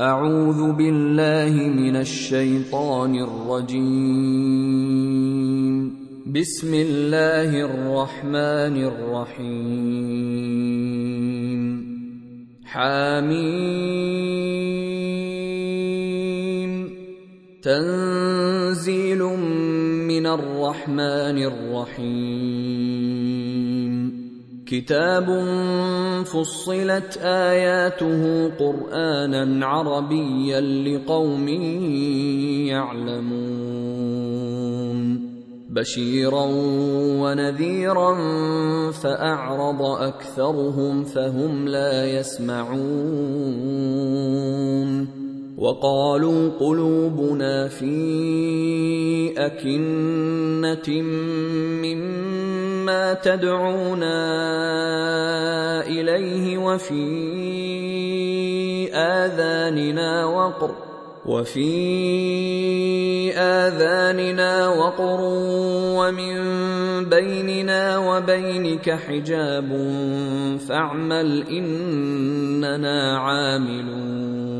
أعوذ بالله من الشيطان الرجيم. بسم الله الرحمن الرحيم. حميم. تنزيل من الرحمن الرحيم. كتاب فصلت آياته قرآنا عربيا لقوم يعلمون. بشيرا ونذيرا فأعرض أكثرهم فهم لا يسمعون. وقالوا قلوبنا في أكنة مما تدعونا اليه وفي اذاننا وقر وفي آذاننا وقر ومن بيننا وبينك حجاب فاعمل إننا عاملون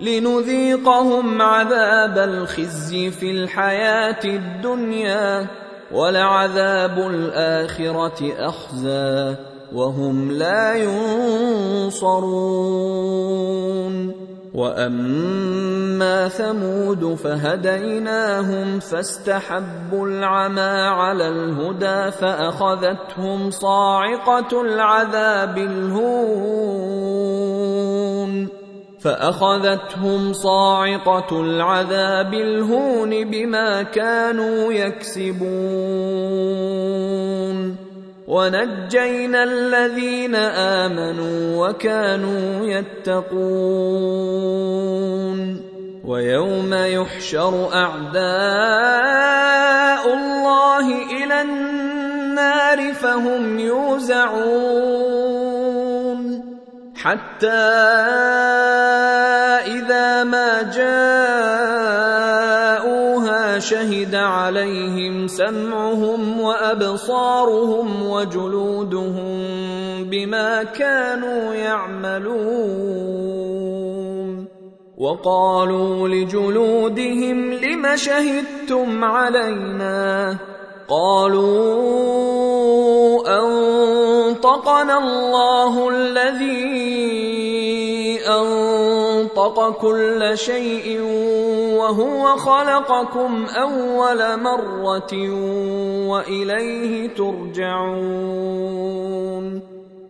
لنذيقهم عذاب الخزي في الحياة الدنيا ولعذاب الآخرة اخزي وهم لا ينصرون. وأما ثمود فهديناهم فاستحبوا العمى على الهدى فأخذتهم صاعقة العذاب الهون. فأخذتهم صاعقة العذاب الهون بما كانوا يكسبون. ونجينا الذين آمنوا وكانوا يتقون. ويوم يحشر أعداء الله إلى النار فهم يوزعون. حتى جاءوها شهد عليهم سمعهم وأبصارهم وجلودهم بما كانوا يعملون. وقالوا لجلودهم لم شهدتم علينا؟ قالوا أنطقنا الله الذي انطق كل شيء وهو خلقكم أول مرة وإليه ترجعون.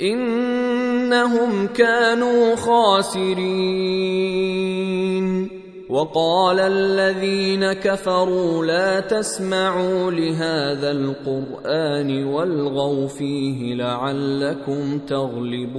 إنهم كانوا خاسرين. وقال الذين كفروا لا تسمعوا لهذا القرآن والغوا فيه لعلكم تغلبون.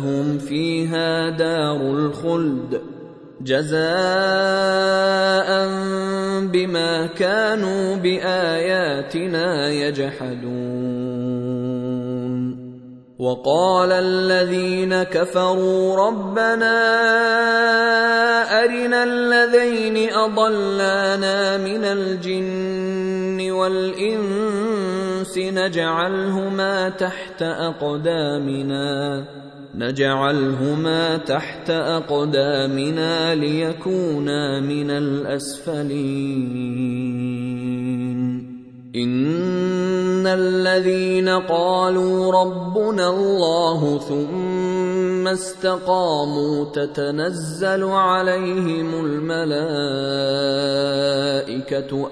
لهم فيها دار الخلد جزاء بما كانوا بآياتنا يجحدون. وقال الذين كفروا ربنا أرنا الذين أضلانا من الجن والإنس نجعلهما تحت أقدامنا. نجعلهما تحت أقدامنا ليكونا من الأسفلين. إن الذين قالوا ربنا الله ثم استقاموا تتنزل عليهم الملائكة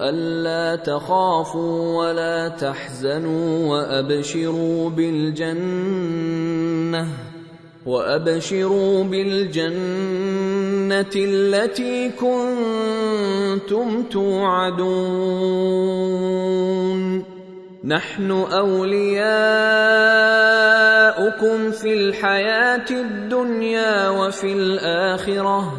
ألا تخافوا ولا تحزنوا وأبشروا بالجنة. وأبشروا بالجنة التي كنتم توعدون. نحن أولياؤكم في الحياة الدنيا وفي الآخرة.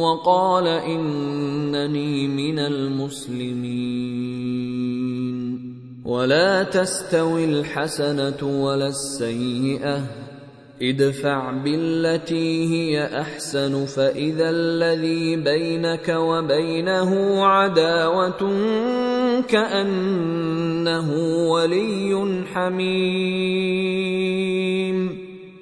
وقال إنني من المسلمين. ولا تستوي الحسنة ولا السيئة. ادفع بالتي هي أحسن فإذا الذي بينك وبينه عداوة كأنه ولي حميم.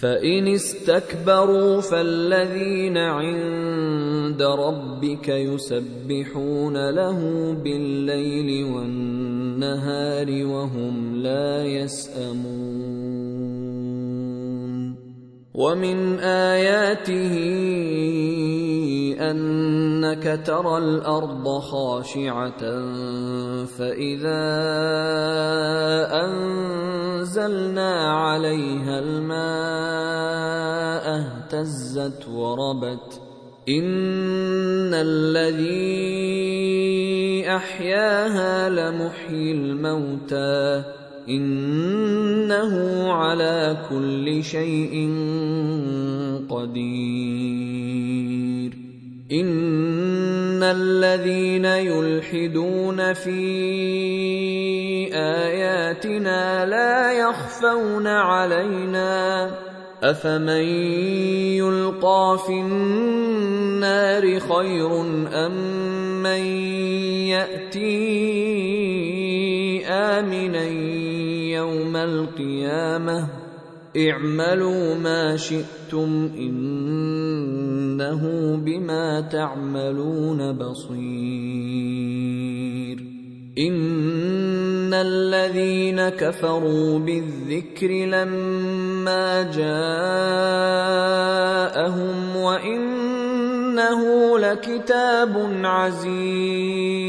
فإن استكبروا فالذين عند ربك يسبحون له بالليل والنهار وهم لا يسأمون. ومن آياته أنك ترى الأرض خاشعة فإذا أنزلنا عليها الماء اهتزت وربت. إن الذي أحياها لمحيي الموتى. إنه على كل شيء قدير. إن الذين يلحدون في آياتنا لا يخفون علينا. أفمن يلقى في النار خير أم من يأتي امنا القيامة. اعملوا ما شئتم إنه بما تعملون بصير. إن الذين كفروا بالذكر لما جاءهم وإنه لكتاب عزيز.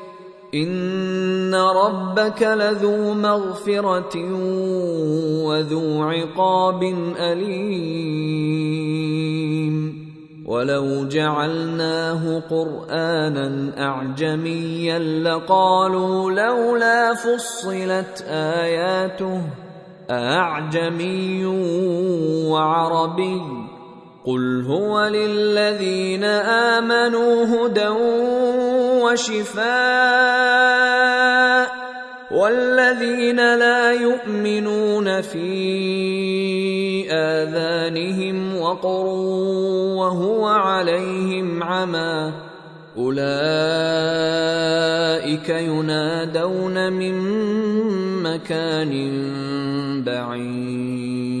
ان ربك لذو مغفره وذو عقاب اليم ولو جعلناه قرانا اعجميا لقالوا لولا فصلت اياته اعجمي وعربي قل هو للذين امنوا هدى وشفاء والذين لا يؤمنون في آذانهم وقر وهو عليهم عمى أولئك ينادون من مكان بعيد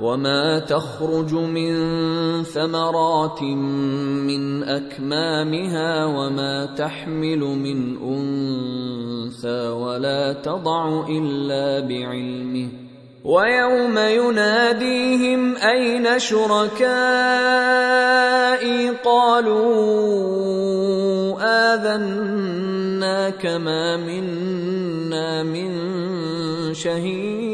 وما تخرج من ثمرات من اكمامها وما تحمل من انثى ولا تضع الا بعلمه ويوم يناديهم اين شركائي قالوا اذناك ما منا من شهيد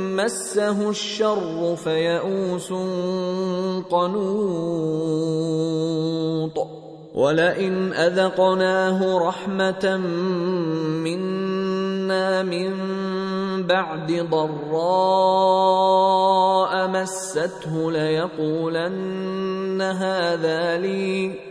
مسه الشر فيئوس قنوط ولئن أذقناه رحمة منا من بعد ضراء مسته ليقولن هذا لي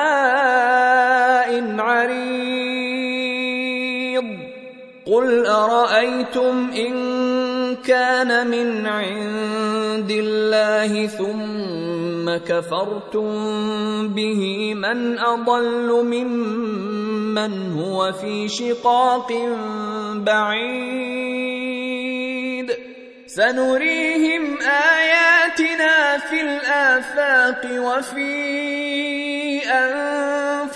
ارايتم ان كان من عند الله ثم كفرتم به من اضل ممن هو في شقاق بعيد سنريهم اياتنا في الافاق وفي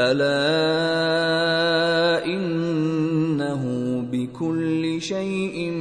ألا إنه بكل شيء